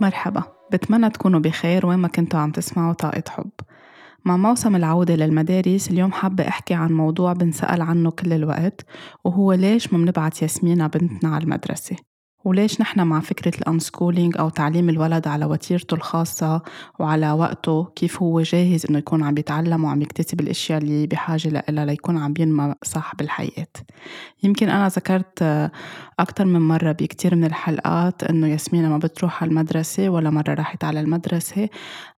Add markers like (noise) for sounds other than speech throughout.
مرحبا. بتمنى تكونوا بخير وين ما كنتوا عم تسمعوا طاقة حب. مع موسم العودة للمدارس اليوم حابة أحكي عن موضوع بنسأل عنه كل الوقت وهو ليش ما بنبعت ياسمينة بنتنا على المدرسة؟ وليش نحن مع فكرة الأنسكولينج أو تعليم الولد على وتيرته الخاصة وعلى وقته؟ كيف هو جاهز إنه يكون عم يتعلم وعم يكتسب الأشياء اللي بحاجة لها ليكون عم ينمى صح بالحياة يمكن أنا ذكرت أكثر من مرة بكتير من الحلقات إنه ياسمينة ما بتروح على المدرسة ولا مرة راحت على المدرسة.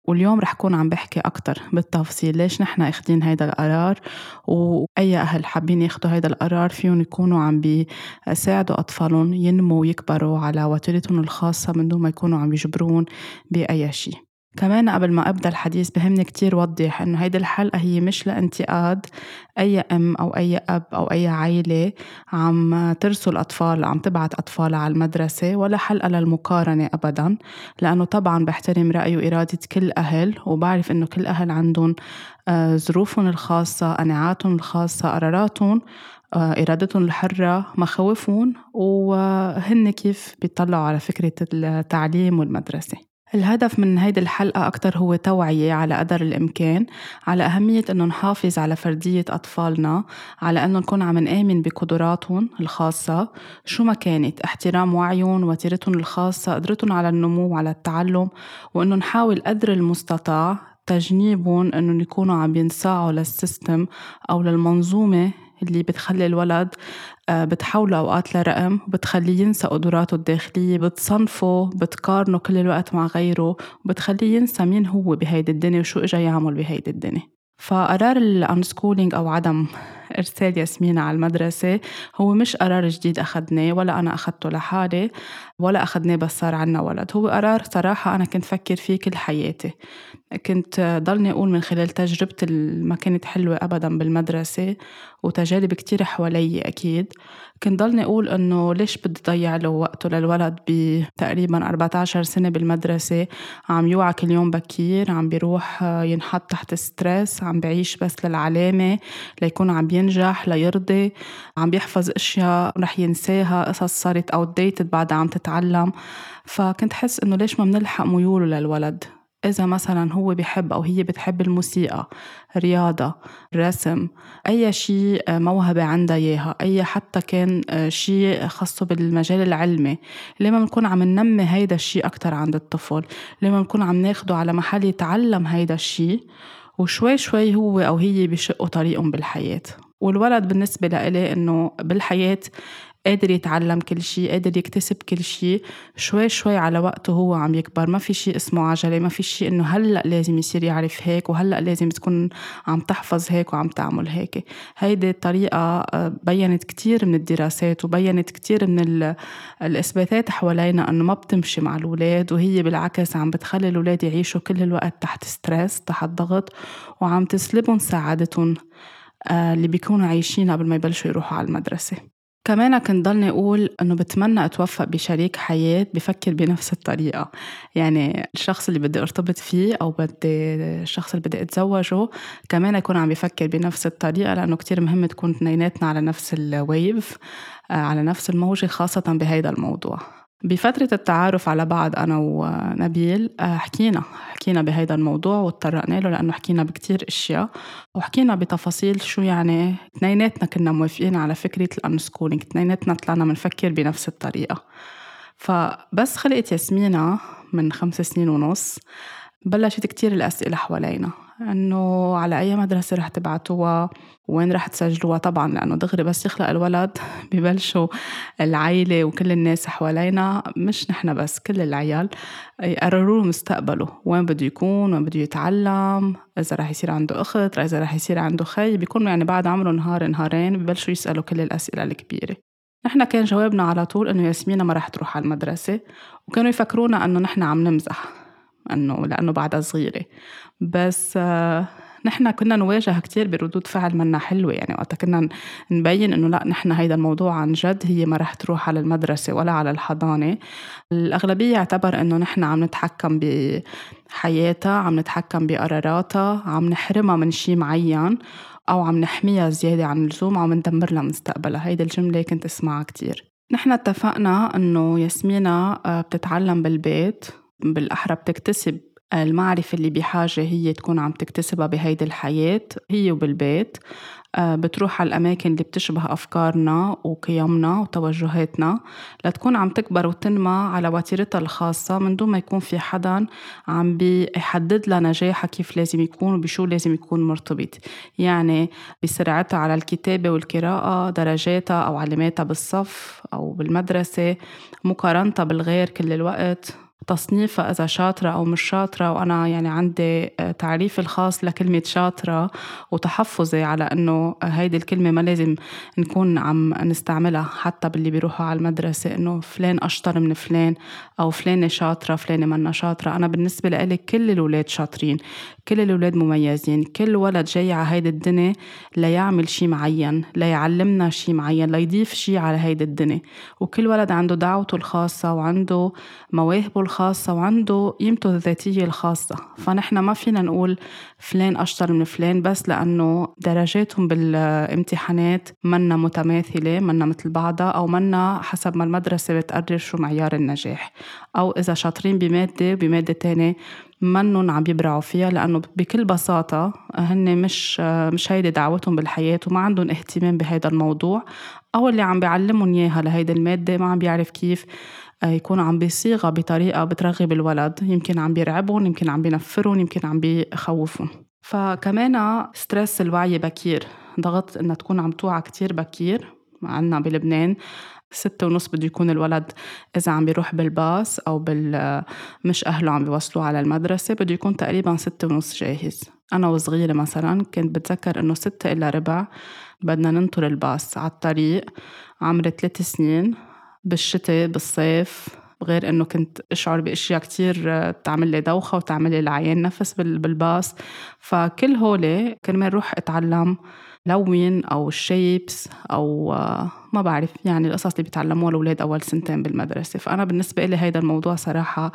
واليوم رح كون عم بحكي أكتر بالتفصيل. ليش نحن أخدين هيدا القرار؟ وأي أهل حابين ياخدوا هيدا القرار فيهم يكونوا عم بيساعدوا أطفالهم ينموا ويكبروا على وتيرتهم الخاصة من دون ما يكونوا عم يجبرون بأي شيء. كمان قبل ما أبدأ الحديث بهمني كتير وضح إنه هيدي الحلقة هي مش لانتقاد أي أم أو أي أب أو أي عائلة عم ترسل أطفال عم تبعت أطفالها على المدرسة ولا حلقة للمقارنة أبدا لأنه طبعا بحترم رأي وإرادة كل أهل وبعرف إنه كل أهل عندهم آه، ظروفهم الخاصة قناعاتهم الخاصة قراراتهم آه، إرادتهم الحرة مخاوفهم وهن كيف بيطلعوا على فكرة التعليم والمدرسة. الهدف من هيدي الحلقة أكتر هو توعية على قدر الإمكان على أهمية إنه نحافظ على فردية أطفالنا على إنه نكون عم نآمن بقدراتهم الخاصة شو ما كانت احترام وعيهم وتيرتهم الخاصة قدرتهم على النمو وعلى التعلم وإنه نحاول قدر المستطاع تجنيبهم إنه يكونوا عم ينصاعوا للسيستم أو للمنظومة اللي بتخلي الولد بتحوله أوقات لرقم بتخليه ينسى قدراته الداخلية بتصنفه بتقارنه كل الوقت مع غيره وبتخليه ينسى مين هو بهيدي الدنيا وشو إجا يعمل بهيدي الدنيا. فقرار الانسكولينج أو عدم إرسال ياسمين على المدرسة. هو مش قرار جديد أخدناه ولا أنا أخدته لحالي ولا أخدناه بس صار عنا ولد. هو قرار صراحة أنا كنت فكر فيه كل حياتي. كنت ضلني أقول من خلال تجربتي ما كانت حلوة أبدا بالمدرسة وتجارب كتير حوالي أكيد. كنت ضلني أقول إنه ليش بدي ضيع له وقته للولد بتقريبا 14 سنة بالمدرسة؟ عم يوعى كل يوم بكير عم بيروح ينحط تحت stress عم بعيش بس للعلامة ليكون عم بينجح ليرضي عم بيحفظ أشياء رح ينساها قصص صارت outdated بعدها عم تتعلم. فكنت حس إنه ليش ما بنلحق ميوله للولد؟ إذا مثلا هو بحب أو هي بتحب الموسيقى رياضة رسم أي شيء آه، موهبة عندها إياها أي حتى كان آه، شيء خاصه بالمجال العلمي. لما بنكون عم ننمي هيدا الشيء أكتر عند الطفل؟ لما بنكون عم ناخده على محل يتعلم هيدا الشيء وشوي شوي هو أو هي بشقوا طريقهم بالحياة. والولد بالنسبة لإلي إنه بالحياة قادر يتعلم كل شيء قادر يكتسب كل شيء شوي شوي على وقته هو عم يكبر. ما في شيء اسمه عجلة ما في شيء إنه هلأ لازم يصير يعرف هيك وهلأ لازم تكون عم تحفظ هيك وعم تعمل هيك. هيدي الطريقة آه، بينت كتير من الدراسات وبينت كتير من الإثباتات حوالينا إنه ما بتمشي مع الأولاد وهي بالعكس عم بتخلي الأولاد يعيشوا كل الوقت تحت stress تحت ضغط وعم تسلبهم سعادتهم. اللي بيكونوا عايشين قبل ما يبلشوا يروحوا على المدرسة. كمان كنت ضلني أقول إنه بتمنى أتوفق بشريك حياة بفكر بنفس الطريقة. يعني الشخص اللي بدي أرتبط فيه أو بدي الشخص اللي بدي أتزوجه كمان يكون عم بفكر بنفس الطريقة لأنه كتير مهم تكون اثنيناتنا على نفس ال wave آه، على نفس الموجة خاصة بهيدا الموضوع. بفترة التعارف على بعض أنا ونبيل آه، حكينا حكينا بهيدا الموضوع وتطرقنا له لأنه حكينا بكتير أشياء وحكينا بتفاصيل شو يعني اثنيناتنا كنا موافقين على فكرة الأنسكولينج اثنيناتنا طلعنا بنفكر بنفس الطريقة. فبس خلقت ياسمينة من خمس سنين ونص بلشت كتير الأسئلة حوالينا إنه على أي مدرسة رح تبعتوها؟ وين رح تسجلوها؟ طبعا لأنه دغري بس يخلق الولد (laughs) ببلشوا العيلة وكل الناس حوالينا مش نحن بس كل العيال يقرروا له مستقبله وين بده يكون؟ وين بده يتعلم؟ إذا رح يصير عنده أخت إذا رح يصير عنده خي بيكونوا يعني بعد عمره نهار نهارين ببلشوا يسألوا كل الأسئلة الكبيرة. نحن كان جوابنا على طول إنه ياسمينة ما رح تروح على المدرسة وكانوا يفكرونا إنه نحن عم نمزح. إنه لأنه بعدها صغيرة. بس آه، نحن كنا نواجه كتير بردود فعل منا حلوة. يعني وقتها كنا نبين إنه لأ نحن هيدا الموضوع عن جد هي ما رح تروح على المدرسة ولا على الحضانة. الأغلبية اعتبر إنه نحن عم نتحكم بحياتها عم نتحكم بقراراتها عم نحرمها من شي معين أو عم نحميها زيادة عن اللزوم عم ندمر لها مستقبلها. هيدي الجملة كنت أسمعها كتير. نحن اتفقنا إنه ياسمينة آه، بتتعلم بالبيت. بالأحرى بتكتسب المعرفة اللي بحاجة هي تكون عم تكتسبها بهيدي الحياة هي وبالبيت. آه، بتروح على الأماكن اللي بتشبه أفكارنا وقيمنا وتوجهاتنا لتكون عم تكبر وتنمى على وتيرتها الخاصة من دون ما يكون في حدا عم بيحدد لها نجاحها كيف لازم يكون وبشو لازم يكون مرتبط. يعني بسرعتها على الكتابة والقراءة درجاتها أو علاماتها بالصف أو بالمدرسة مقارنتها بالغير كل الوقت. تصنيفها إذا شاطرة أو مش شاطرة وأنا يعني عندي آه، تعريف الخاص لكلمة شاطرة وتحفظي على إنه هيدي الكلمة ما لازم نكون عم نستعملها حتى باللي بيروحوا على المدرسة إنه فلان أشطر من فلان أو فلانة شاطرة فلانة منا شاطرة. أنا بالنسبة لإلي كل الأولاد شاطرين كل الأولاد مميزين كل ولد جاي على هيدي الدنيا ليعمل شي معين ليعلمنا شي معين ليضيف شي على هيدي الدنيا. وكل ولد عنده دعوته الخاصة وعنده مواهبه الخاصة وعنده قيمته الذاتية الخاصة. فنحن ما فينا نقول فلان أشطر من فلان بس لأنه درجاتهم بالامتحانات منا متماثلة منا مثل بعضها أو منا حسب ما المدرسة بتقرر شو معيار النجاح. أو إذا شاطرين بمادة بمادة تانية منن عم يبرعوا فيها لأنه بكل بساطة هن مش مش هيدي دعوتهم بالحياة وما عندهم اهتمام بهيدا الموضوع. أو اللي عم بيعلمهم إياها لهيدي المادة ما عم بيعرف كيف يكون عم بيصيغها بطريقة بترغب الولد. يمكن عم بيرعبهم يمكن عم بينفرهم يمكن عم بيخوفهم. فكمان ستريس الوعي بكير. ضغط إنها تكون عم توعى كتير بكير. عنا بلبنان ستة ونص بده يكون الولد إذا عم بيروح بالباص أو بال مش أهله عم بيوصلوه على المدرسة. بده يكون تقريبا ستة ونص جاهز. أنا وصغيرة مثلا كنت بتذكر إنه ستة إلا ربع بدنا ننطر الباص على الطريق. عمري ثلاث سنين. بالشتاء بالصيف غير إنه كنت أشعر بأشياء كتير تعمل لي دوخة وتعمل لي العيان نفس بالباص. فكل هولي كرمال روح أتعلم لون أو الشيبس أو ما بعرف يعني القصص اللي بيتعلموها الاولاد أول سنتين بالمدرسة. فأنا بالنسبة لي هيدا الموضوع صراحة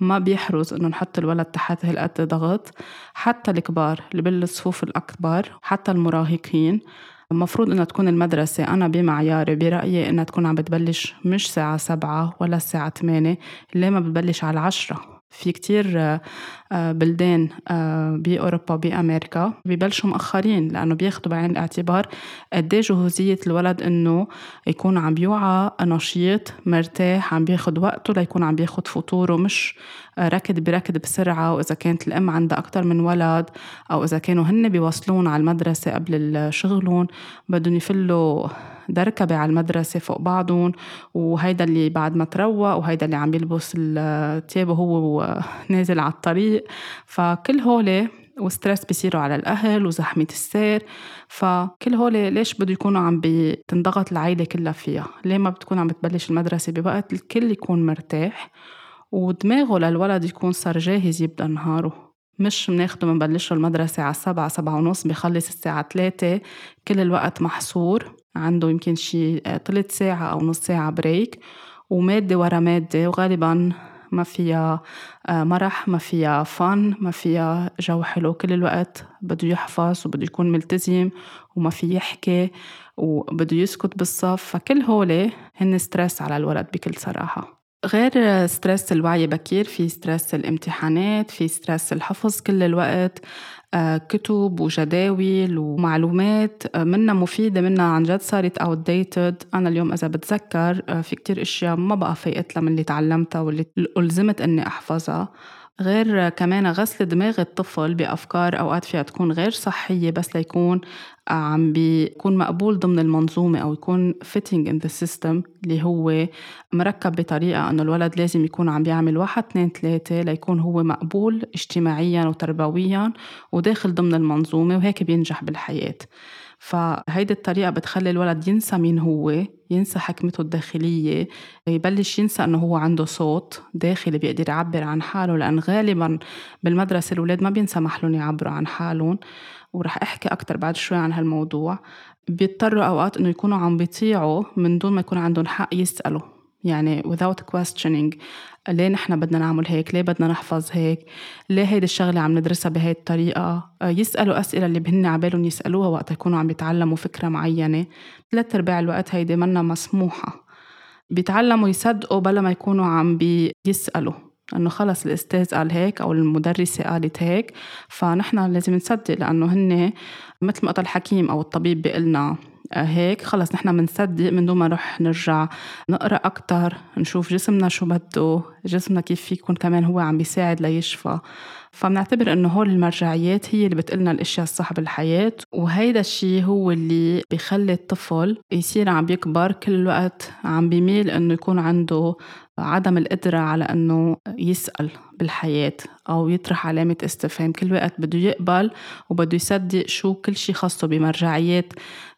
ما بيحرز إنه نحط الولد تحت هالقد ضغط. حتى الكبار اللي بالصفوف الأكبر حتى المراهقين المفروض إنها تكون المدرسة. أنا بمعياري برأيي إنها تكون عم بتبلش مش ساعة سبعة ولا الساعة ثمانية ليه ما بتبلش على العشرة؟ في كتير آه، آه، بلدان آه، بأوروبا بأمريكا ببلشوا مأخرين لأنه بياخدوا بعين الاعتبار قد جهوزية الولد إنه يكون عم بيوعى نشيط مرتاح عم بياخد وقته ليكون عم بياخد فطوره مش ركض بركض بسرعة وإذا كانت الأم عندها أكتر من ولد أو إذا كانوا هن بيوصلون على المدرسة قبل شغلهم بدهم يفلوا دركبة على المدرسة فوق بعضهم وهيدا اللي بعد ما تروق وهيدا اللي عم يلبس التياب وهو نازل على الطريق. فكل هولي وستريس بيصيروا على الأهل وزحمة السير. فكل هول ليش بده يكونوا عم بتنضغط العيلة كلها فيها؟ ليه ما بتكون عم بتبلش المدرسة بوقت الكل يكون مرتاح؟ ودماغه للولد يكون صار جاهز يبدأ نهاره. مش بناخده بنبلشه المدرسة على سبعة سبعة ونص بخلص الساعة ثلاثة كل الوقت محصور. عنده يمكن شي تلت ساعة أو نص ساعة break ومادة ورا مادة وغالبا ما فيها آه، مرح ما فيها فن ما فيها جو حلو. كل الوقت بده يحفظ وبده يكون ملتزم وما في يحكي وبده يسكت بالصف. فكل هولي هن stress على الولد بكل صراحة. غير stress الوعي بكير في stress الامتحانات في stress الحفظ كل الوقت. آه، كتب وجداول ومعلومات آه، منها مفيدة منها عن جد صارت outdated. أنا اليوم إذا بتذكر آه، في كتير أشياء ما بقى فايقت من اللي تعلمتها واللي ألزمت إني أحفظها. غير كمان غسل دماغ الطفل بأفكار أوقات فيها تكون غير صحية بس ليكون عم بيكون مقبول ضمن المنظومة أو يكون fitting in the system اللي هو مركب بطريقة أنه الولد لازم يكون عم بيعمل واحد اثنين ثلاثة ليكون هو مقبول اجتماعيا وتربويا وداخل ضمن المنظومة وهيك بينجح بالحياة. فهيدي الطريقة بتخلي الولد ينسى مين هو ينسى حكمته الداخلية يبلش ينسى أنه هو عنده صوت داخلي بيقدر يعبر عن حاله لأن غالبا بالمدرسة الأولاد ما بينسمح لهم يعبروا عن حالهم. ورح أحكي أكتر بعد شوي عن هالموضوع. بيضطروا أوقات إنه يكونوا عم بيطيعوا من دون ما يكون عندهم حق يسألوا. يعني without questioning. ليه نحن بدنا نعمل هيك؟ ليه بدنا نحفظ هيك؟ ليه هيدي الشغلة عم ندرسها بهي الطريقة؟ يسألوا أسئلة اللي بهن عبالهم يسألوها وقت يكونوا عم يتعلموا فكرة معينة. ثلاث أرباع الوقت هيدي منا مسموحة. بيتعلموا يصدقوا بلا ما يكونوا عم بيسألوا. انه خلص الأستاذ قال هيك أو المدرسة قالت هيك فنحن لازم نصدق لأنه هن مثل ما قال الحكيم أو الطبيب بيقلنا هيك خلص نحن بنصدق من دون ما نروح نرجع نقرأ أكثر نشوف جسمنا شو بده جسمنا كيف يكون كمان هو عم بيساعد ليشفى. فبنعتبر إنه هول المرجعيات هي اللي بتقلنا الأشياء الصح بالحياة وهيدا الشيء هو اللي بيخلي الطفل يصير عم بيكبر كل الوقت عم بيميل إنه يكون عنده عدم القدرة على أنه يسأل. بالحياة أو يطرح علامة استفهام. كل وقت بده يقبل وبده يصدق شو كل شي خاصه بمرجعيات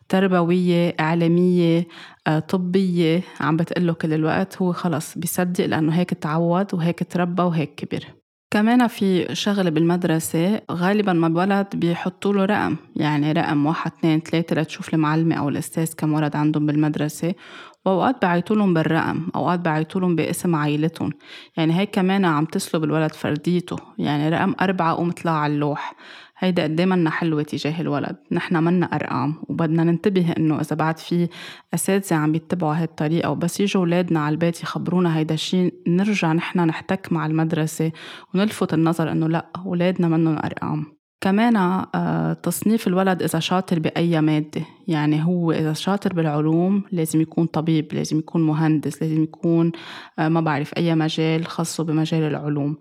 تربوية إعلامية آه، طبية. عم بتقله كل الوقت. هو خلص بيصدق لأنه هيك تعود وهيك تربى وهيك كبر. كمان في شغلة بالمدرسة غالبا ما بولد بيحطوا له رقم. يعني رقم واحد اثنين ثلاثة لتشوف المعلمة أو الأستاذ كم ولد عندهم بالمدرسة. وأوقات بعيطوا لهم بالرقم أوقات بعيطوا لهم باسم عائلتهم. يعني هيك كمان عم تسلب الولد فرديته. يعني رقم أربعة قوم طلع على اللوح. هيدا قد منا حلوة تجاه الولد. نحن منا أرقام وبدنا ننتبه إنه إذا بعد في أساتذة عم يتبعوا هاي الطريقة وبس يجوا أولادنا على البيت يخبرونا هيدا الشيء نرجع نحن نحتك مع المدرسة ونلفت النظر إنه لأ أولادنا منهم أرقام. كمان آه، تصنيف الولد إذا شاطر بأي مادة. يعني هو إذا شاطر بالعلوم لازم يكون طبيب لازم يكون مهندس لازم يكون آه، ما بعرف أي مجال خاصه بمجال العلوم.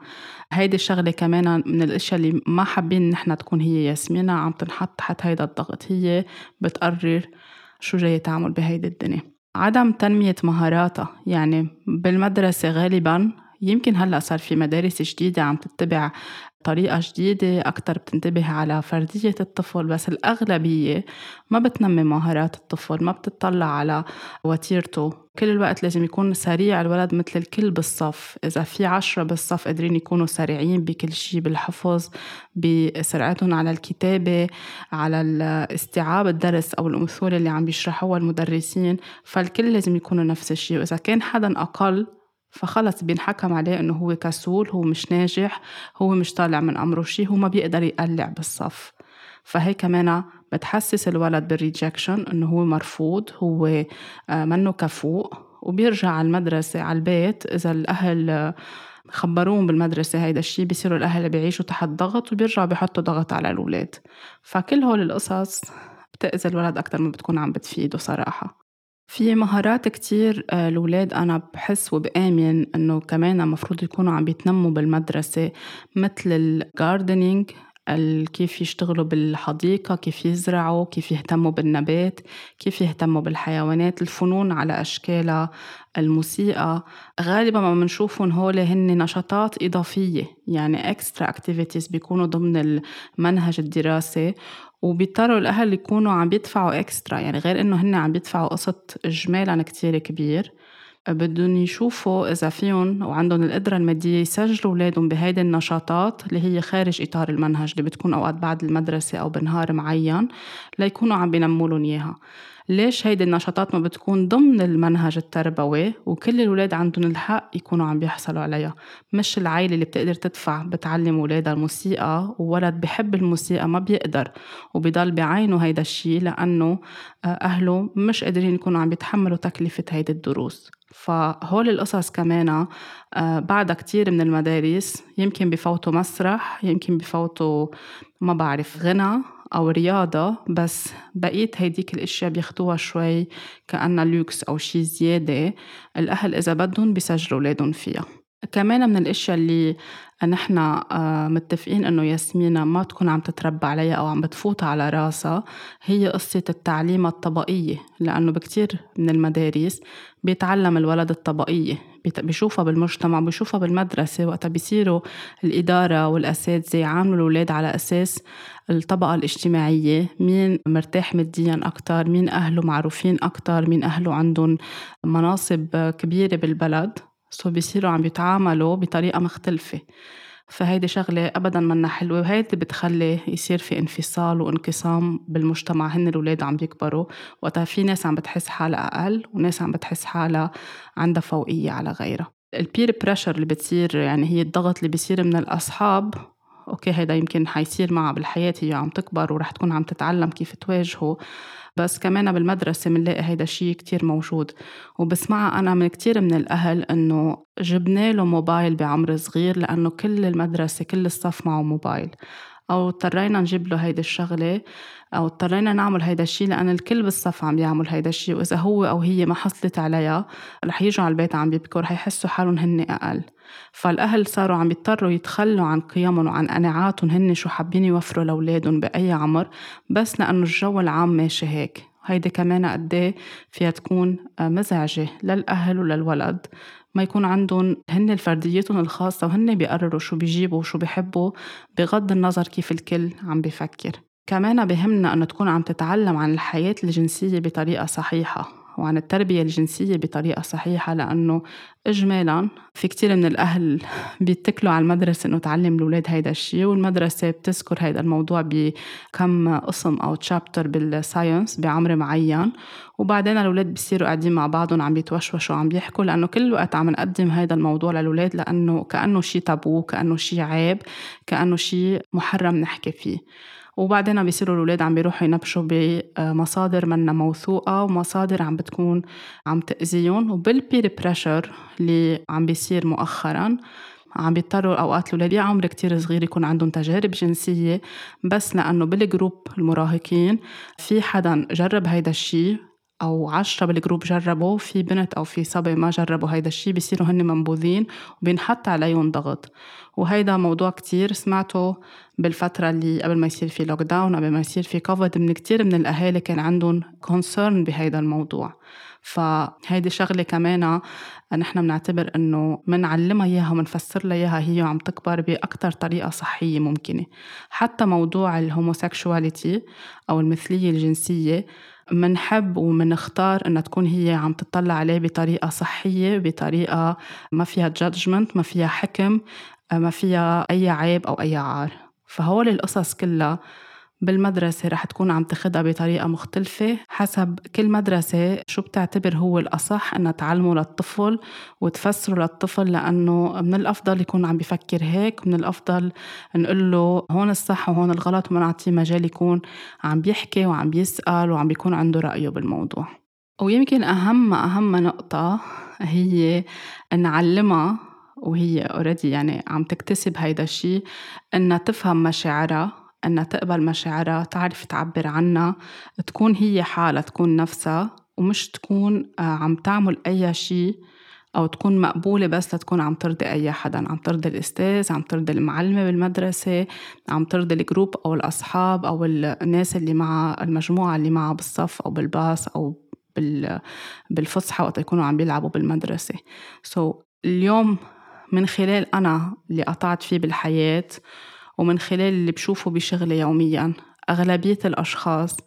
هيدي الشغلة كمان من الأشياء اللي ما حابين نحن تكون هي ياسمينة عم تنحط تحت هيدا الضغط. هي بتقرر شو جاي تعمل بهيدي الدنيا. عدم تنمية مهاراتها. يعني بالمدرسة غالبا يمكن هلأ صار في مدارس جديدة عم تتبع طريقة جديدة أكتر بتنتبه على فردية الطفل بس الأغلبية ما بتنمي مهارات الطفل ما بتطلع على وتيرته. كل الوقت لازم يكون سريع الولد مثل الكل بالصف. إذا في عشرة بالصف قادرين يكونوا سريعين بكل شيء بالحفظ بسرعتهم على الكتابة على استيعاب الدرس أو الأمثلة اللي عم بيشرحوها المدرسين. فالكل لازم يكونوا نفس الشيء وإذا كان حدا أقل فخلص بينحكم عليه إنه هو كسول هو مش ناجح هو مش طالع من أمره شيء هو ما بيقدر يقلع بالصف. فهي كمان بتحسس الولد بالريجكشن إنه هو مرفوض هو آه، منه كفوء. وبيرجع على المدرسة على البيت إذا الأهل خبروهم بالمدرسة هيدا الشيء بيصيروا الأهل بيعيشوا تحت ضغط وبيرجعوا بيحطوا ضغط على الأولاد. فكل هول القصص بتأذي الولد أكتر ما بتكون عم بتفيده صراحة. في مهارات كتير آه، الولاد أنا بحس وبآمن إنه كمان المفروض يكونوا عم بيتنموا بالمدرسة مثل الجاردنينج كيف يشتغلوا بالحديقة كيف يزرعوا كيف يهتموا بالنبات كيف يهتموا بالحيوانات الفنون على أشكالها الموسيقى. غالبا ما بنشوفهم هول هن نشاطات إضافية يعني extra activities بيكونوا ضمن المنهج الدراسي وبيضطروا الأهل يكونوا عم بيدفعوا إكسترا يعني غير إنه هن عم بيدفعوا قسط إجمالا كتير كبير. بدهم يشوفوا إذا فيهم وعندهم القدرة المادية يسجلوا أولادهم بهيدي النشاطات اللي هي خارج إطار المنهج اللي بتكون أوقات بعد المدرسة أو بنهار معين ليكونوا عم بينموا لهم إياها. ليش هيدي النشاطات ما بتكون ضمن المنهج التربوي وكل الولاد عندهم الحق يكونوا عم بيحصلوا عليها؟ مش العائلة اللي بتقدر تدفع بتعلم ولادها الموسيقى وولد بحب الموسيقى ما بيقدر وبيضل بعينه هيدا الشيء لأنه آه، أهله مش قادرين يكونوا عم يتحملوا تكلفة هيدي الدروس. فهول القصص كمان آه، بعدها كتير من المدارس يمكن بفوتوا مسرح يمكن بفوتوا ما بعرف غنى أو رياضة بس بقية هيديك الأشياء بياخدوها شوي كأنها لوكس أو شي زيادة الأهل إذا بدهم بيسجلوا أولادهم فيها. كمان من الأشياء اللي نحن آه، متفقين إنه ياسمينة ما تكون عم تتربى عليها أو عم بتفوت على راسها هي قصة التعليم الطبقية. لأنه بكتير من المدارس بيتعلم الولد الطبقية بيشوفها بالمجتمع بيشوفها بالمدرسة وقتها بيصيروا الإدارة والأساتذة يعاملوا الأولاد على أساس الطبقة الاجتماعية مين مرتاح ماديا أكتر مين أهله معروفين أكتر مين أهله عندهم مناصب كبيرة بالبلد. سو بيصيروا عم يتعاملوا بطريقة مختلفة. فهيدي شغلة أبدا منا حلوة وهيدي بتخلي يصير في انفصال وانقسام بالمجتمع. هن الأولاد عم بيكبروا وقتها في ناس عم بتحس حالها أقل وناس عم بتحس حالها عندها فوقية على غيرها. ال peer pressure اللي بتصير يعني هي الضغط اللي بيصير من الأصحاب okay هيدا يمكن حيصير معها بالحياة هي عم تكبر ورح تكون عم تتعلم كيف تواجهه. بس كمان بالمدرسة بنلاقي هيدا الشيء كتير موجود. وبسمعها أنا من كتير من الأهل إنه جبنا له موبايل بعمر صغير لأنه كل المدرسة كل الصف معه موبايل. أو اضطرينا نجيب له هيدي الشغلة أو اضطرينا نعمل هيدا الشيء لأن الكل بالصف عم يعمل هيدا الشيء وإذا هو أو هي ما حصلت عليها رح يجوا على البيت عم يبكوا رح يحسوا حالهم هن أقل. فالأهل صاروا عم يضطروا يتخلوا عن قيمهم وعن قناعاتهم هن شو حابين يوفروا لأولادهم بأي عمر بس لأنه الجو العام ماشي هيك. هيدي كمان قد فيها تكون مزعجة للأهل وللولد. ما يكون عندهم هن فرديتهم الخاصة وهن بيقرروا شو بيجيبوا وشو بيحبوا بغض النظر كيف الكل عم بيفكر كمان بهمنا أنه تكون عم تتعلم عن الحياة الجنسية بطريقة صحيحة. وعن التربية الجنسية بطريقة صحيحة لأنه إجمالا في كتير من الأهل (laughs) بيتكلوا على المدرسة إنه تعلم الأولاد هيدا الشيء والمدرسة بتذكر هيدا الموضوع بكم قسم أو تشابتر بالساينس بعمر معين. وبعدين الأولاد بيصيروا قاعدين مع بعضهم عم بيتوشوشوا عم بيحكوا لأنه كل وقت عم نقدم هيدا الموضوع للأولاد لأنه كأنه شيء تابو كأنه شيء عيب كأنه شيء محرم نحكي فيه. وبعدين بيصيروا الأولاد عم بيروحوا ينبشوا بمصادر منا موثوقة ومصادر عم بتكون عم تأذيهم. وبال peer pressure اللي عم بيصير مؤخرا عم بيضطروا أوقات الأولاد عمر كتير صغير يكون عندهم تجارب جنسية بس لأنه بال group المراهقين في حدا جرب هيدا الشيء أو عشرة بال group جربوا في بنت أو في صبي ما جربوا هيدا الشيء بيصيروا هن منبوذين وبينحط عليهم ضغط. وهيدا موضوع كتير سمعته بالفترة اللي قبل ما يصير في lockdown قبل ما يصير في كوفيد من كتير من الأهالي كان عندهم concern بهيدا الموضوع. فهيدي شغلة كمان نحن بنعتبر إنه منعلمها إياها ومنفسر لها إياها هي وعم تكبر باكثر طريقة صحية ممكنة. حتى موضوع ال homosexuality أو المثلية الجنسية منحب ومنختار إنها تكون هي عم تطلع عليه بطريقة صحية بطريقة ما فيها جادجمنت ما فيها حكم ما فيها أي عيب أو أي عار. فهول القصص كلها بالمدرسة رح تكون عم تاخدها بطريقة مختلفة حسب كل مدرسة شو بتعتبر هو الأصح إنها تعلمه للطفل وتفسره للطفل لأنه من الأفضل يكون عم بفكر هيك من الأفضل نقول له هون الصح وهون الغلط وما نعطيه مجال يكون عم بيحكي وعم بيسأل وعم بيكون عنده رأيه بالموضوع. ويمكن أهم أهم نقطة هي نعلمها وهي already يعني عم تكتسب هيدا الشيء إنها تفهم مشاعرها إنها تقبل مشاعرها تعرف تعبر عنها تكون هي حالها تكون نفسها ومش تكون آه، عم تعمل أي شيء أو تكون مقبولة بس لتكون عم ترضي أي حدا. عم ترضي الأستاذ عم ترضي المعلمة بالمدرسة عم ترضي ال group أو الأصحاب أو الناس اللي معها المجموعة اللي معها بالصف أو بالباص أو بالفسحة وقت يكونوا عم بيلعبوا بالمدرسة. سو so, اليوم من خلال أنا اللي قطعت فيه بالحياة ومن خلال اللي بشوفه بشغلي يوميا. أغلبية الأشخاص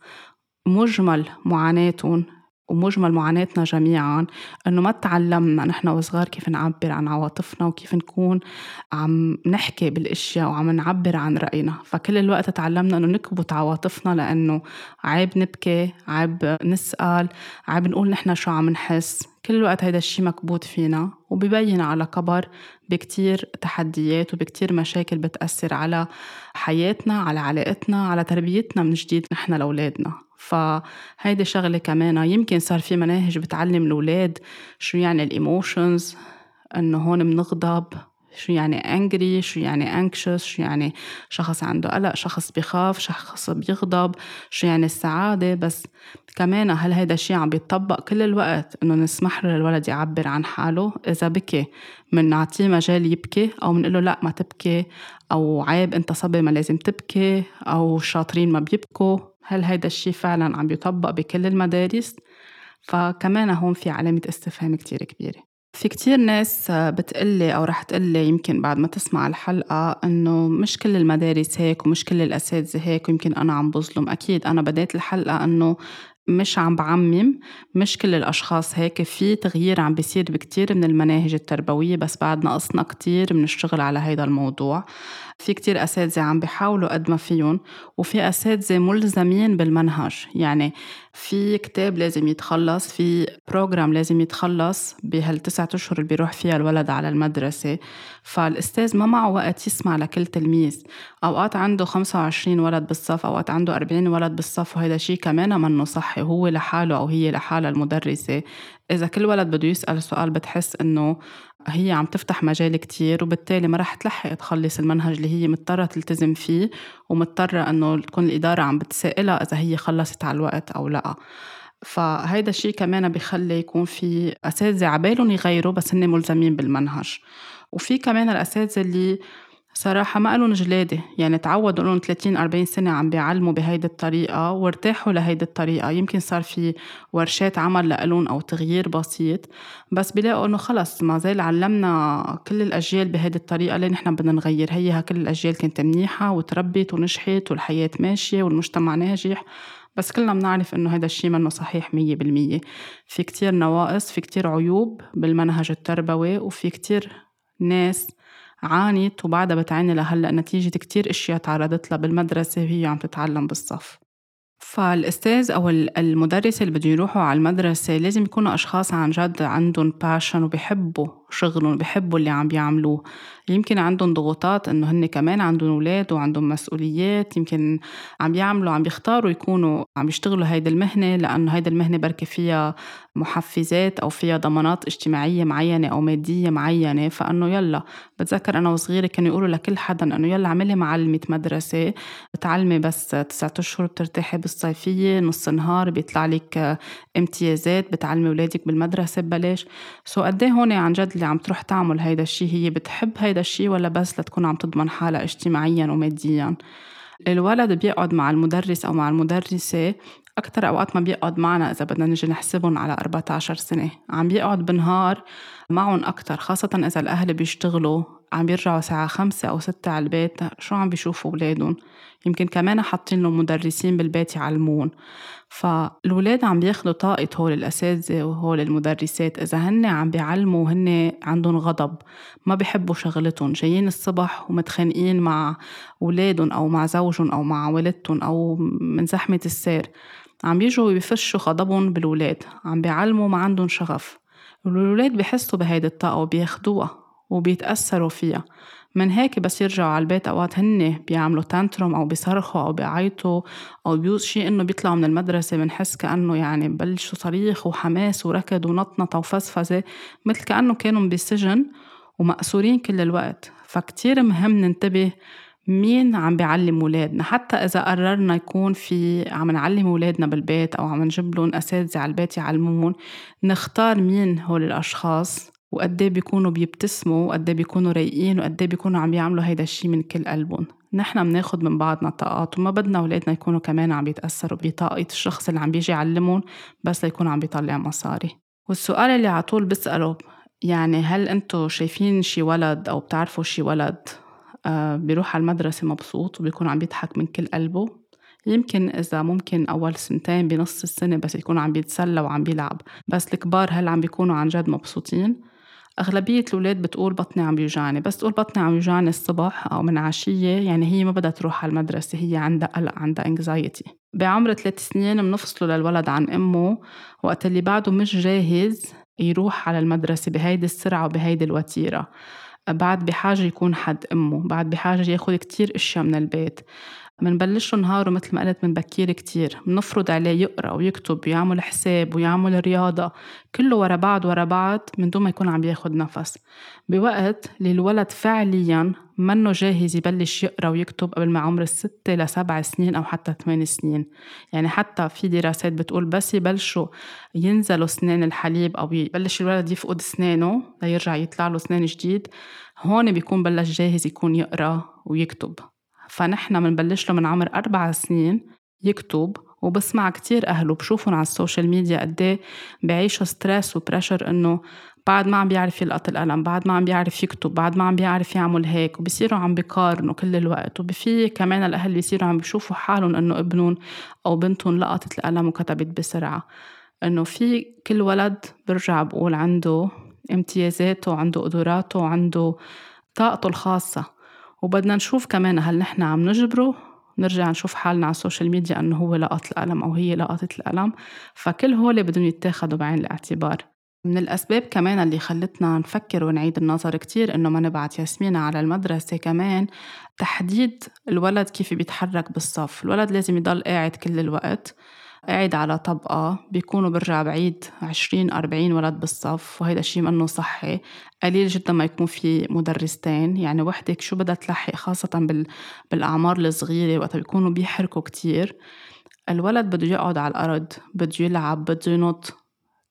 مجمل معاناتهم ومجمل معاناتنا جميعا إنه ما تعلمنا نحن وصغار كيف نعبر عن عواطفنا وكيف نكون عم نحكي بالأشياء وعم نعبر عن رأينا. فكل الوقت تعلمنا إنه نكبت عواطفنا لإنه عيب نبكي عيب نسأل عيب نقول نحن شو عم نحس. كل الوقت هيدا الشيء مكبوت فينا وبيبين على كبر بكتير تحديات وبكتير مشاكل بتأثر على حياتنا على علاقتنا على تربيتنا من جديد نحن لأولادنا. فهيدي شغلة كمان يمكن صار في مناهج بتعلم الأولاد شو يعني الإيموشنز إنه هون بنغضب شو يعني angry شو يعني anxious شو يعني شخص عنده قلق شخص بخاف شخص بيغضب شو يعني السعادة. بس كمان هل هيدا الشيء عم بيتطبق كل الوقت إنه نسمح له للولد يعبر عن حاله؟ إذا بكي من نعطيه مجال يبكي أو بنقول له لا ما تبكي. أو عيب أنت صبي ما لازم تبكي أو شاطرين ما بيبكوا. هل هيدا الشيء فعلا عم يطبق بكل المدارس؟ فكمان هون في علامة استفهام كتير كبيرة. في كتير ناس بتقلي أو رح تقلي يمكن بعد ما تسمع الحلقة إنه مش كل المدارس هيك ومش كل الأساتذة هيك ويمكن أنا عم بظلم. أكيد أنا بديت الحلقة إنه مش عم بعمم مش كل الأشخاص هيك في تغيير عم بيصير بكتير من المناهج التربوية بس بعد ناقصنا كتير من الشغل على هيدا الموضوع. في كتير أساتذة عم بيحاولوا قد ما فيهم وفي أساتذة ملزمين بالمنهج. يعني في كتاب لازم يتخلص في بروجرام لازم يتخلص بهالتسعة أشهر اللي بيروح فيها الولد على المدرسة. فالأستاذ ما معه وقت يسمع لكل تلميذ. أوقات عنده 25 ولد بالصف أوقات عنده 40 ولد بالصف وهذا شيء كمان منه صحي هو لحاله أو هي لحالها المدرسة. إذا كل ولد بده يسأل سؤال بتحس إنه هي عم تفتح مجال كتير وبالتالي ما رح تلحق تخلص المنهج اللي هي مضطرة تلتزم فيه ومضطرة إنه تكون الإدارة عم بتسائلها إذا هي خلصت على الوقت أو لأ. فهيدا الشيء كمان بيخلي يكون في أساتذة عبالهم يغيروا بس هن ملزمين بالمنهج. وفي كمان الأساتذة اللي صراحة ما قالوا جلادة. يعني تعودوا لهم 30 40 سنة عم بيعلموا بهيدي الطريقة وارتاحوا لهيدي الطريقة. يمكن صار في ورشات عمل لإلهم أو تغيير بسيط. بس بيلاقوا إنه خلص ما زال علمنا كل الأجيال بهيدي الطريقة ليه نحن بدنا نغير. هي كل الأجيال كانت منيحة وتربت ونجحت والحياة ماشية والمجتمع ناجح. بس كلنا بنعرف إنه هذا الشيء منه صحيح مية بالمية. في كتير نواقص في كتير عيوب بالمنهج التربوي وفي كتير ناس عانت وبعدها بتعاني لهلأ نتيجة كتير أشياء تعرضت لها بالمدرسة وهي عم تتعلم بالصف. فالأستاذ أو المدرس اللي بده يروحوا على المدرسة لازم يكونوا أشخاص عن جد عندهم باشن وبيحبوا شغلهم بحبوا اللي عم بيعملوه. يمكن عندهم ضغوطات إنه هن كمان عندهم أولاد وعندهم مسؤوليات يمكن عم بيعملوا عم بيختاروا يكونوا عم يشتغلوا هيدي المهنة لأنه هيدي المهنة بركي فيها محفزات أو فيها ضمانات اجتماعية معينة أو مادية معينة. فإنه يلا بتذكر أنا وصغيرة كانوا يقولوا لكل حدا إنه يلا اعملي معلمة مدرسة بتعلمي بس تسعة أشهر بترتاحي بالصيفية نص نهار بيطلع لك امتيازات بتعلمي أولادك بالمدرسة ببلاش. سو قد إيه هون عن جد اللي عم تروح تعمل هيدا الشيء هي بتحب هيدا الشيء ولا بس لتكون عم تضمن حالها اجتماعيا وماديا؟ الولد بيقعد مع المدرس أو مع المدرسة أكتر أوقات ما بيقعد معنا إذا بدنا نجي نحسبهم على 14 سنة. عم بيقعد بالنهار معهم أكتر خاصة إذا الأهل بيشتغلوا عم بيرجعوا ساعة خمسة أو ستة على البيت شو عم بيشوفوا أولادهم؟ يمكن كمان حاطين لهم مدرسين بالبيت يعلمون فالولاد عم بياخدوا طاقة هول الأساتذة وهول المدرسات إذا هن عم بيعلموا وهن عندهم غضب ما بيحبوا شغلتهم جايين الصبح ومتخانقين مع أولادهم أو مع زوجهم أو مع والدتهم أو من زحمة السير عم بيجوا بيفشوا غضبهم بالولاد عم بيعلموا ما عندهم شغف. الولاد بحسوا بهيدي الطاقة وبياخدوها وبيتأثروا فيها. من هيك بس يرجعوا على البيت أوقات هن بيعملوا tantrum أو بيصرخوا أو بيعيطوا أو بيوم شيء إنه بيطلعوا من المدرسة بنحس كأنه يعني ببلشوا صريخ وحماس وركض ونطنطة وفزفزة مثل كأنه كانوا بسجن ومأسورين كل الوقت. فكتير مهم ننتبه مين عم بيعلم ولادنا؟ حتى إذا قررنا يكون في عم نعلم ولادنا بالبيت أو عم نجيب لهم أساتذة على البيت يعلمون نختار مين هول الأشخاص؟ وقد إيه بيكونوا بيبتسموا؟ وقد إيه بيكونوا رايقين؟ وقد إيه بيكونوا عم يعملوا هيدا الشيء من كل قلبهم؟ نحن بناخد من بعضنا طاقات وما بدنا أولادنا يكونوا كمان عم يتأثروا بطاقة الشخص اللي عم بيجي يعلمهم بس ليكون عم بيطلع مصاري. والسؤال اللي على طول بسأله يعني هل أنتو شايفين شي ولد أو بتعرفوا شي ولد؟ بيروح على المدرسة مبسوط وبيكون عم بيضحك من كل قلبه. يمكن إذا ممكن أول سنتين بنص السنة بس يكون عم بيتسلى وعم بيلعب. بس الكبار هل عم بيكونوا عن جد مبسوطين. أغلبية الأولاد بتقول بطني عم بيوجعني بس تقول بطني عم يوجعني الصبح أو من عشية يعني هي ما بدها تروح على المدرسة. هي عندها قلق عندها انكزايتي بعمر ثلاث سنين بنفصله للولد عن أمه. وقت اللي بعده مش جاهز يروح على المدرسة بهيدي السرعة وبهيدي الوتيرة. بعد بحاجة يكون حد أمه بعد بحاجة ياخد كتير أشياء من البيت. منبلش نهاره مثل ما قلت من بكير كتير. منفرض عليه يقرأ ويكتب ويعمل حساب ويعمل رياضة. كله ورا بعض ورا بعض من دون ما يكون عم بياخد نفس. بوقت اللي الولد فعليا منه جاهز يبلش يقرأ ويكتب قبل ما عمر الستة لسبع سنين أو حتى ثمان سنين. يعني حتى في دراسات بتقول بس يبلشوا ينزلوا سنان الحليب أو يبلش الولد يفقد سنانه ليرجع يطلع له سنان جديد. هون بيكون بلش جاهز يكون يقرأ ويكتب. فنحن منبلش له من عمر أربع سنين يكتب وبسمع كتير أهله بشوفهم على ال social media قد إيه بعيشوا stress و pressure إنه بعد ما عم بيعرف يلقط القلم بعد ما عم بيعرف يكتب بعد ما عم بيعرف يعمل هيك وبصيروا عم بيقارنوا كل الوقت. وفي كمان الأهل بيصيروا عم بيشوفوا حالهم إنه ابنهم أو بنتهم لقطت القلم وكتبت بسرعة. إنه في كل ولد برجع بقول عنده امتيازاته وعنده قدراته وعنده طاقته الخاصة. وبدنا نشوف كمان هل نحن عم نجبره. نرجع نشوف حالنا على ال social media إنه هو لقط القلم أو هي لقطت القلم فكل هول بدهم يتاخدوا بعين الاعتبار. من الأسباب كمان اللي خلتنا نفكر ونعيد النظر كتير إنه ما نبعت ياسمينة على المدرسة كمان تحديد الولد كيف بيتحرك بالصف. الولد لازم يضل قاعد كل الوقت. قاعد على طبقة بيكونوا برجع بعيد عشرين أربعين ولد بالصف وهيدا الشي منه صحي. قليل جدا ما يكون في مدرستين. يعني وحدك شو بدها تلحق خاصة بال... بالأعمار الصغيرة وقت بيكونوا بيحركوا كتير. الولد بده يقعد على الأرض بده يلعب بده ينط.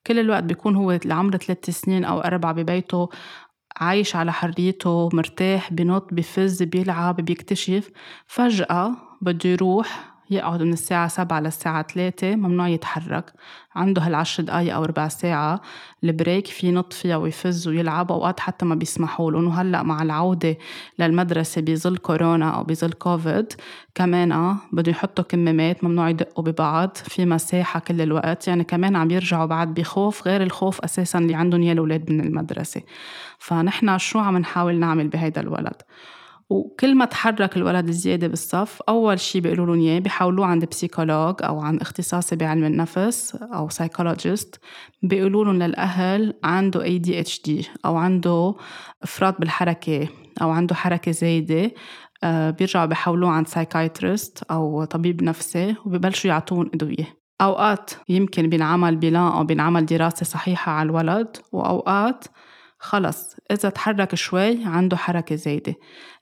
كل الوقت بيكون هو لعمر ثلاث سنين أو أربعة ببيته عايش على حريته مرتاح بنط بفز بيلعب بيكتشف. فجأة بده يروح يقعد من الساعة سبعة للساعة ثلاثة ممنوع يتحرك. عنده هالعشر دقايق أو ربع ساعة. ال break في ينط فيها ويفز ويلعب أوقات حتى ما بيسمحوا له. وهلأ مع العودة للمدرسة بظل كورونا أو بظل كوفيد كمان آه، بده يحطوا كمامات ممنوع يدقوا ببعض. في مساحة كل الوقت. يعني كمان عم يرجعوا بعد بخوف غير الخوف أساسا اللي عندهم يا الأولاد من المدرسة. فنحن شو عم نحاول نعمل بهيدا الولد؟ وكل ما تحرك الولد زيادة بالصف أول شي بيقولوا لهم إياه بيحولوه عند psychologue أو عند اختصاصي بعلم النفس أو psychologist بيقولوا لهم للأهل عنده ADHD أو عنده إفراط بالحركة أو عنده حركة زايدة آه، بيرجعوا بيحولوه عند psychiatrist أو طبيب نفسي وببلشوا يعطون أدوية أوقات يمكن بينعمل plan أو بينعمل دراسة صحيحة على الولد وأوقات خلص إذا تحرك شوي عنده حركة زايدة.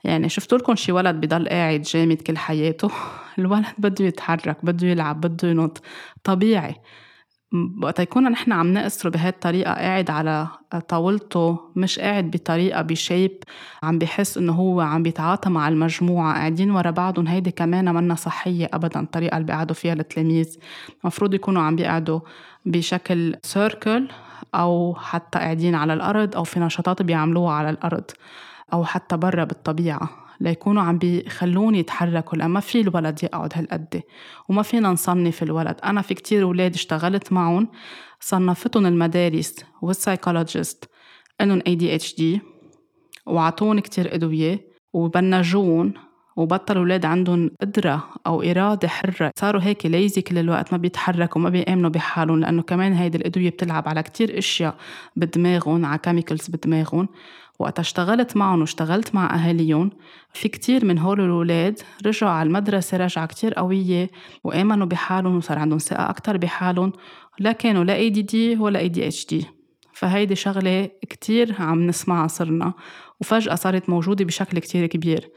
يعني شفتوا لكم شي ولد بضل قاعد جامد كل حياته؟ (laughs) الولد بده يتحرك بده يلعب بده ينط. طبيعي. وقت يكون نحن عم نقصره بهي الطريقة قاعد على طاولته مش قاعد بطريقة بشيب عم بحس إنه هو عم بيتعاطى مع المجموعة. قاعدين ورا بعضهم هيدي كمان منا صحية ابدا الطريقة اللي بيقعدوا فيها التلاميذ. المفروض يكونوا عم بيقعدوا بشكل circle أو حتى قاعدين على الأرض أو في نشاطات بيعملوها على الأرض أو حتى برا بالطبيعة ليكونوا عم بيخلوهن يتحركوا لأ ما في الولد يقعد هالقد وما فينا نصنف الولد. أنا في كتير أولاد اشتغلت معهم صنفتهم المدارس وال psychologist إنهم ADHD وعطوهن كتير أدوية وبنجون وبطلوا أولاد عندهم قدرة أو إرادة حرة. صاروا هيك lazy كل الوقت ما بيتحركوا ما بيآمنوا بحالهم لأنه كمان هيدي الأدوية بتلعب على كتير أشياء بدماغهم على كيميكلز بدماغهم. وقت اشتغلت معهم واشتغلت مع أهاليهم. في كتير من هول الأولاد رجعوا على المدرسة رجعة كتير قوية وآمنوا بحالهم وصار عندهم ثقة أكتر بحالهم لا كانوا لا ADD ولا ADHD فهيدي شغلة كتير عم نسمعها صرنا وفجأة صارت موجودة بشكل كتير كبير.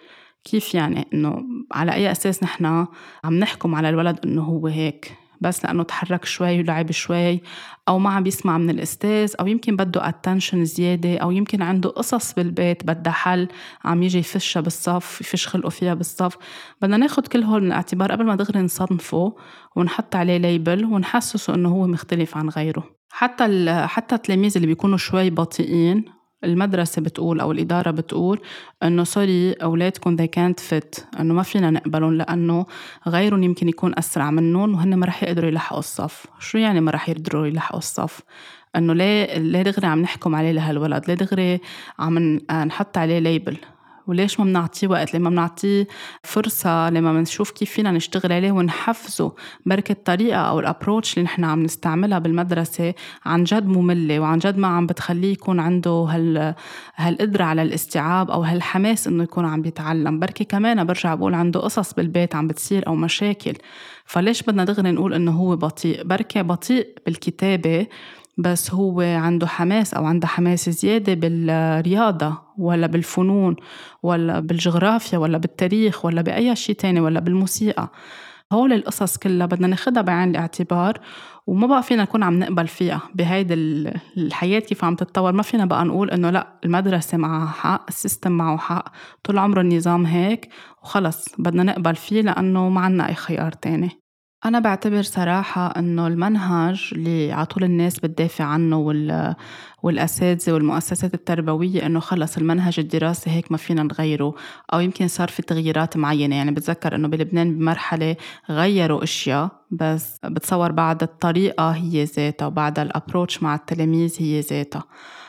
كيف يعني إنه على أي أساس نحن عم نحكم على الولد إنه هو هيك؟ بس لأنه تحرك شوي ولعب شوي أو ما عم بيسمع من الأستاذ أو يمكن بده attention زيادة أو يمكن عنده قصص بالبيت بدها حل عم يجي يفشها بالصف يفش خلقه فيها بالصف. بدنا ناخد كل هول من الاعتبار قبل ما دغري نصنفه ونحط عليه label ونحسسه إنه هو مختلف عن غيره. حتى حتى التلاميذ اللي بيكونوا شوي بطيئين المدرسة بتقول أو الإدارة بتقول إنه sorry أولادكم they can't fit إنه ما فينا نقبلهم لأنه غيرهم يمكن يكون أسرع منهم وهن ما رح يقدروا يلحقوا الصف. شو يعني ما رح يقدروا يلحقوا الصف؟ إنه ليه ليه دغري عم نحكم عليه لهالولد؟ ليه دغري عم نحط عليه label وليش ما بنعطيه وقت؟ لما بنعطيه فرصة لما بنشوف كيف فينا نشتغل عليه ونحفزه بركة الطريقة أو ال approach اللي نحن عم نستعملها بالمدرسة عن جد مملة وعن جد ما عم بتخليه يكون عنده هال هالقدرة على الاستيعاب أو هالحماس إنه يكون عم بيتعلم. بركي كمان برجع بقول عنده قصص بالبيت عم بتصير أو مشاكل. فليش بدنا دغري نقول إنه هو بطيء؟ بركي بطيء بالكتابة بس هو عنده حماس أو عنده حماس زيادة بالرياضة. ولا بالفنون ولا بالجغرافيا ولا بالتاريخ ولا بأي شيء تاني ولا بالموسيقى. هول القصص كلها بدنا ناخدها بعين الاعتبار وما بقى فينا نكون عم نقبل فيها. بهيدي الحياة كيف عم تتطور ما فينا بقى نقول إنه لأ المدرسة معها حق السيستم معه حق. طول عمره النظام هيك وخلص بدنا نقبل فيه لأنه ما عنا أي خيار تاني. أنا بعتبر صراحة إنه المنهج اللي عطول الناس بتدافع عنه وال والأساتذة والمؤسسات التربوية إنه خلص المنهج الدراسي هيك ما فينا نغيره. أو يمكن صار في تغييرات معينة. يعني بتذكر إنه بلبنان بمرحلة غيروا أشياء بس بتصور بعد الطريقة هي ذاتها وبعد الأبروتش مع التلاميذ هي ذاتها.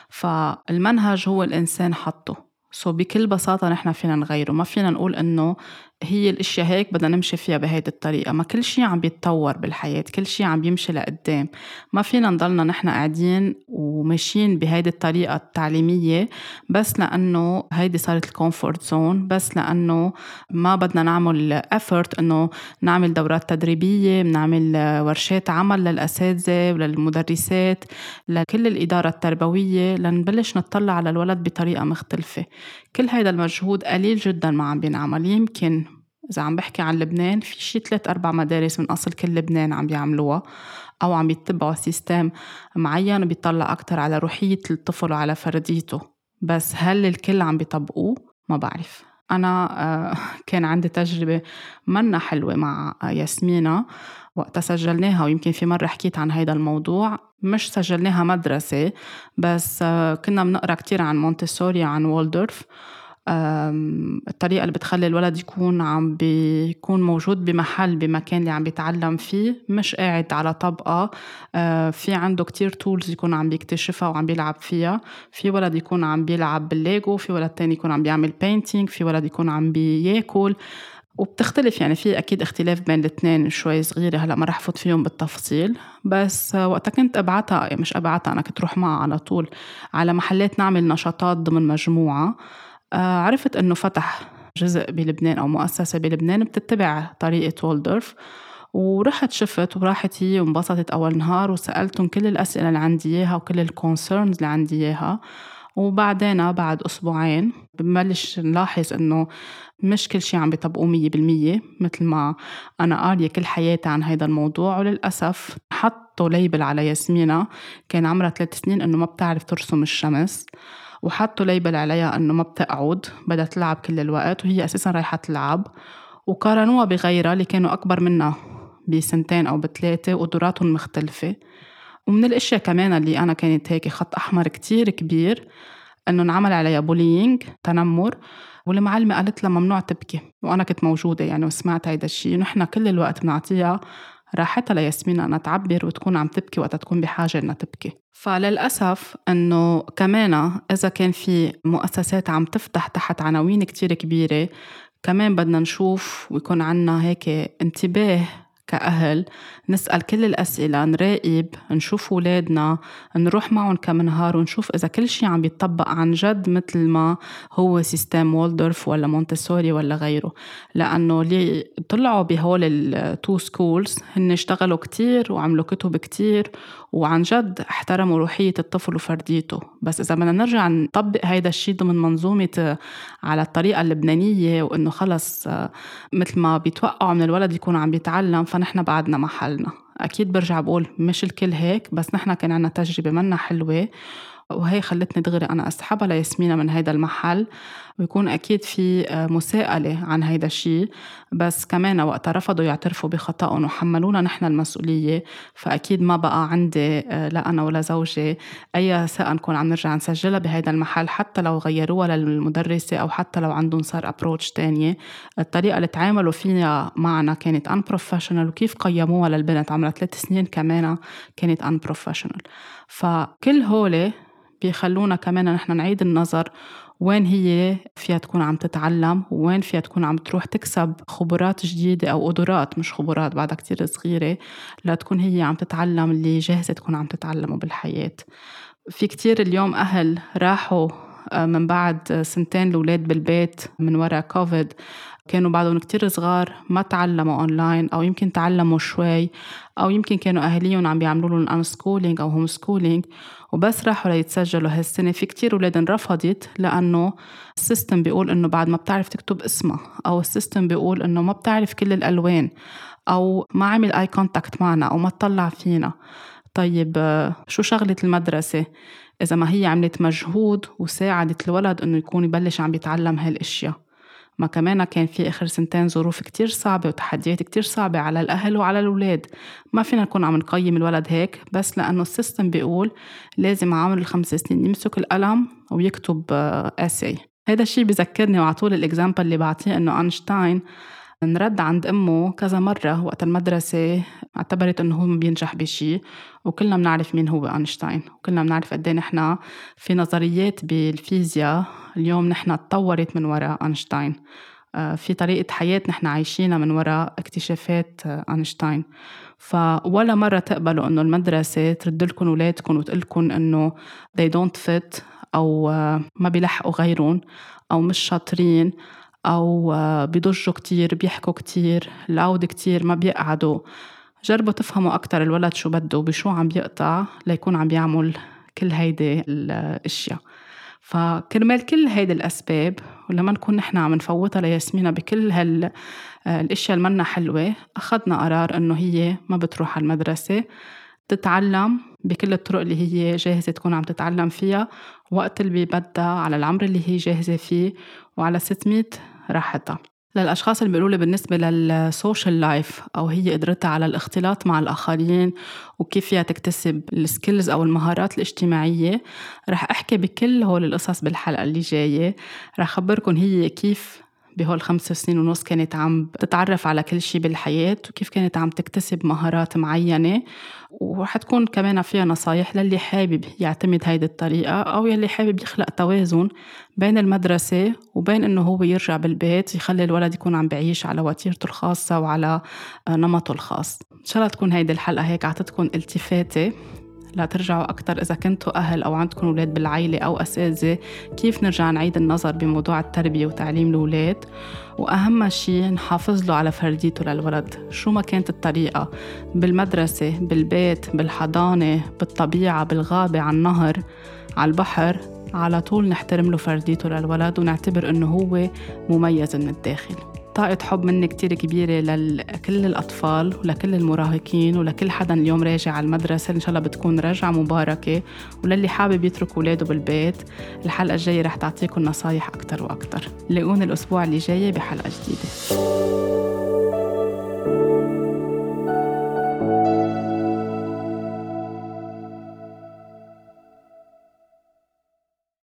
فالمنهج هو الإنسان حطه. so بكل بساطة نحن فينا نغيره. ما فينا نقول إنه هي الأشياء هيك بدنا نمشي فيها بهيدي الطريقة. ما كل شيء عم بيتطور بالحياة كل شيء عم بيمشي لقدام. ما فينا نضلنا نحن قاعدين وماشيين بهيدي الطريقة التعليمية بس لأنه هيدي صارت ال comfort zone بس لأنه ما بدنا نعمل effort إنه نعمل دورات تدريبية بنعمل ورشات عمل للأساتذة وللمدرسات لكل الإدارة التربوية لنبلش نطلع على الولد بطريقة مختلفة. كل هيدا المجهود قليل جدا ما عم بينعمل. يمكن إذا عم بحكي عن لبنان في شي ثلاث أربع مدارس من أصل كل لبنان عم بيعملوها أو عم بيتبعوا سيستم معين وبيطلع أكتر على روحية الطفل وعلى فرديته. بس هل الكل عم بيطبقوه؟ ما بعرف. أنا آه، (laughs) كان عندي تجربة منا حلوة مع ياسمينة. وقتها سجلناها ويمكن في مرة حكيت عن هيدا الموضوع. مش سجلناها مدرسة بس آه، كنا بنقرأ كتير عن مونتسوري عن وولدورف الطريقة اللي بتخلي الولد يكون عم بيكون موجود بمحل بمكان اللي عم بيتعلم فيه. مش قاعد على طبقة. آه، في عنده كتير tools يكون عم بيكتشفها وعم بيلعب فيها. في ولد يكون عم بيلعب بالليجو في ولد تاني يكون عم بيعمل painting في ولد يكون عم بياكل. وبتختلف يعني في أكيد اختلاف بين الاثنين شوي صغيرة. هلا ما رح فوت فيهم بالتفصيل. بس وقتها كنت أبعتها مش أبعتها أنا كنت روح معها على طول على محلات نعمل نشاطات ضمن مجموعة. آه، عرفت إنه فتح جزء بلبنان أو مؤسسة بلبنان بتتبع طريقة وولدورف ورحت شفت وراحت هي وانبسطت أول نهار وسألتهم كل الأسئلة اللي عندي إياها وكل ال concerns اللي عندي إياها. وبعدين بعد أسبوعين ببلش نلاحظ إنه مش كل شيء عم بيطبقوه مية بالمية مثل ما أنا قارية كل حياتي عن هذا الموضوع. وللأسف حطوا label على ياسمينة كان عمرها ثلاث سنين إنه ما بتعرف ترسم الشمس وحطوا label عليها إنه ما بتقعد بدها تلعب كل الوقت وهي أساسا رايحة تلعب وقارنوها بغيرها اللي كانوا أكبر منها بسنتين أو بثلاثة وقدراتهم مختلفة. ومن الأشياء كمان اللي أنا كانت هيك خط أحمر كتير كبير إنه انعمل عليها بولينج تنمر. والمعلمة قالت لها ممنوع تبكي وأنا كنت موجودة يعني وسمعت هيدا الشيء ونحن كل الوقت بنعطيها راحتها لياسمين أنها تعبر وتكون عم تبكي وقتها تكون بحاجة إنها تبكي. فللأسف أنه كمان إذا كان في مؤسسات عم تفتح تحت عناوين كتير كبيرة كمان بدنا نشوف ويكون عنا هيك انتباه كأهل نسأل كل الأسئلة نراقب نشوف ولادنا نروح معهم كم نهار ونشوف إذا كل شيء عم بيطبق عن جد مثل ما هو system وولدورف ولا مونتسوري ولا غيره. لأنه اللي طلعوا بهول ال two schools هن اشتغلوا كتير وعملوا كتب كتير وعن جد احترموا روحية الطفل وفرديته. بس إذا بدنا نرجع نطبق هيدا الشيء ضمن منظومة على الطريقة اللبنانية وإنه خلص مثل ما بيتوقعوا من الولد يكون عم بيتعلم فنحن بعدنا محلنا. أكيد برجع بقول مش الكل هيك بس نحن كان عنا تجربة منا حلوة. وهي خلتني دغري أنا أسحبها لياسمينة من هيدا المحل. ويكون أكيد في آه، مساءلة عن هيدا الشيء بس كمان وقتها رفضوا يعترفوا بخطأهم وحملونا نحن المسؤولية. فأكيد ما بقى عندي آه، لا أنا ولا زوجي أي ثقة نكون عم نرجع نسجلها بهيدا المحل حتى لو غيروها للمدرسة أو حتى لو عندهم صار أبروتش تانية. الطريقة اللي تعاملوا فيها معنا كانت unprofessional وكيف قيموها للبنت؟ عمرها ثلاث سنين كمان كانت unprofessional. فكل هولي بيخلونا كمان نحن نعيد النظر وين هي فيها تكون عم تتعلم وين فيها تكون عم تروح تكسب خبرات جديدة أو قدرات مش خبرات بعدها كتير صغيرة لتكون هي عم تتعلم اللي جاهزة تكون عم تتعلمه بالحياة. في كتير اليوم أهل راحوا آه، من بعد سنتين الأولاد بالبيت من وراء كوفيد كانوا بعدهم كتير صغار ما تعلموا اونلاين أو يمكن تعلموا شوي أو يمكن كانوا أهاليهم عم بيعملوا لهم unschooling أو homeschooling وبس راحوا ليتسجلوا هالسنة. في كتير أولاد انرفضت لأنه ال system بيقول إنه بعد ما بتعرف تكتب اسمها أو ال system بيقول إنه ما بتعرف كل الألوان أو ما عمل eye contact معنا أو ما طلع فينا. طيب شو شغلة المدرسة؟ إذا ما هي عملت مجهود وساعدت الولد إنه يكون يبلش عم بيتعلم هالأشياء. ما كمان كان في آخر سنتين ظروف كتير صعبة وتحديات كتير صعبة على الأهل وعلى الأولاد. ما فينا نكون عم نقيم الولد هيك بس لأنه ال system بيقول لازم عمر الخمس سنين يمسك القلم ويكتب essay آه، هذا الشيء بذكرني وعلى طول ال example اللي بعطيه إنه أينشتاين انرد عند أمه كذا مرة وقت المدرسة اعتبرت إنه هو ما بينجح بشيء وكلنا بنعرف مين هو أينشتاين وكلنا بنعرف قد إيه نحن في نظريات بالفيزياء اليوم نحن تطورت من وراء أينشتاين. آه، في طريقة حياة نحن عايشينها من وراء اكتشافات آه، أينشتاين. فولا مرة تقبلوا إنه المدرسة ترد لكم أولادكم وتقول لكم إنه they don't fit أو آه، ما بيلحقوا غيرهم أو مش شاطرين أو بيضجوا كتير بيحكوا كتير العود كتير ما بيقعدوا. جربوا تفهموا أكتر الولد شو بده وبشو عم بيقطع ليكون عم بيعمل كل هيدي الأشياء. فكرمال كل هيدي الأسباب ولما نكون نحن عم نفوتها لياسمينة بكل هال الأشياء اللي منا حلوة أخذنا قرار إنه هي ما بتروح على المدرسة. تتعلم بكل الطرق اللي هي جاهزة تكون عم تتعلم فيها. وقت اللي بدها على العمر اللي هي جاهزة فيه. وعلى 600 راحتها للأشخاص اللي بيقولوا لي بالنسبة لل social life أو هي قدرتها على الاختلاط مع الآخرين وكيف فيها تكتسب ال skills أو المهارات الاجتماعية رح أحكي بكل هول القصص بالحلقة اللي جاية. رح أخبركم هي كيف بهول خمس سنين ونص كانت عم تتعرف على كل شيء بالحياة وكيف كانت عم تكتسب مهارات معينة. ورح تكون كمان فيها نصايح للي حابب يعتمد هيدي الطريقة أو يلي حابب يخلق توازن بين المدرسة وبين إنه هو يرجع بالبيت يخلي الولد يكون عم بعيش على وتيرته الخاصة وعلى نمطه الخاص. إن شاء الله تكون هيدي الحلقة هيك عطتكم التفاتة. لا ترجعوا أكتر إذا كنتوا أهل أو عندكم أولاد بالعيلة أو أساتذة. كيف نرجع نعيد النظر بموضوع التربية وتعليم الأولاد؟ وأهم شيء نحافظ له على فرديته للولد. شو ما كانت الطريقة؟ بالمدرسة بالبيت بالحضانة بالطبيعة بالغابة على النهر على البحر على طول نحترم له فرديته للولد ونعتبر إنه هو مميز من الداخل. طاقة حب مني كتير كبيرة لكل الأطفال ولكل المراهقين ولكل حدا اليوم راجع على المدرسة إن شاء الله بتكون رجعة مباركة وللي حابب يترك ولاده بالبيت. الحلقة الجاية رح تعطيكم نصايح أكتر وأكتر. لاقوني الأسبوع اللي جاي بحلقة جديدة.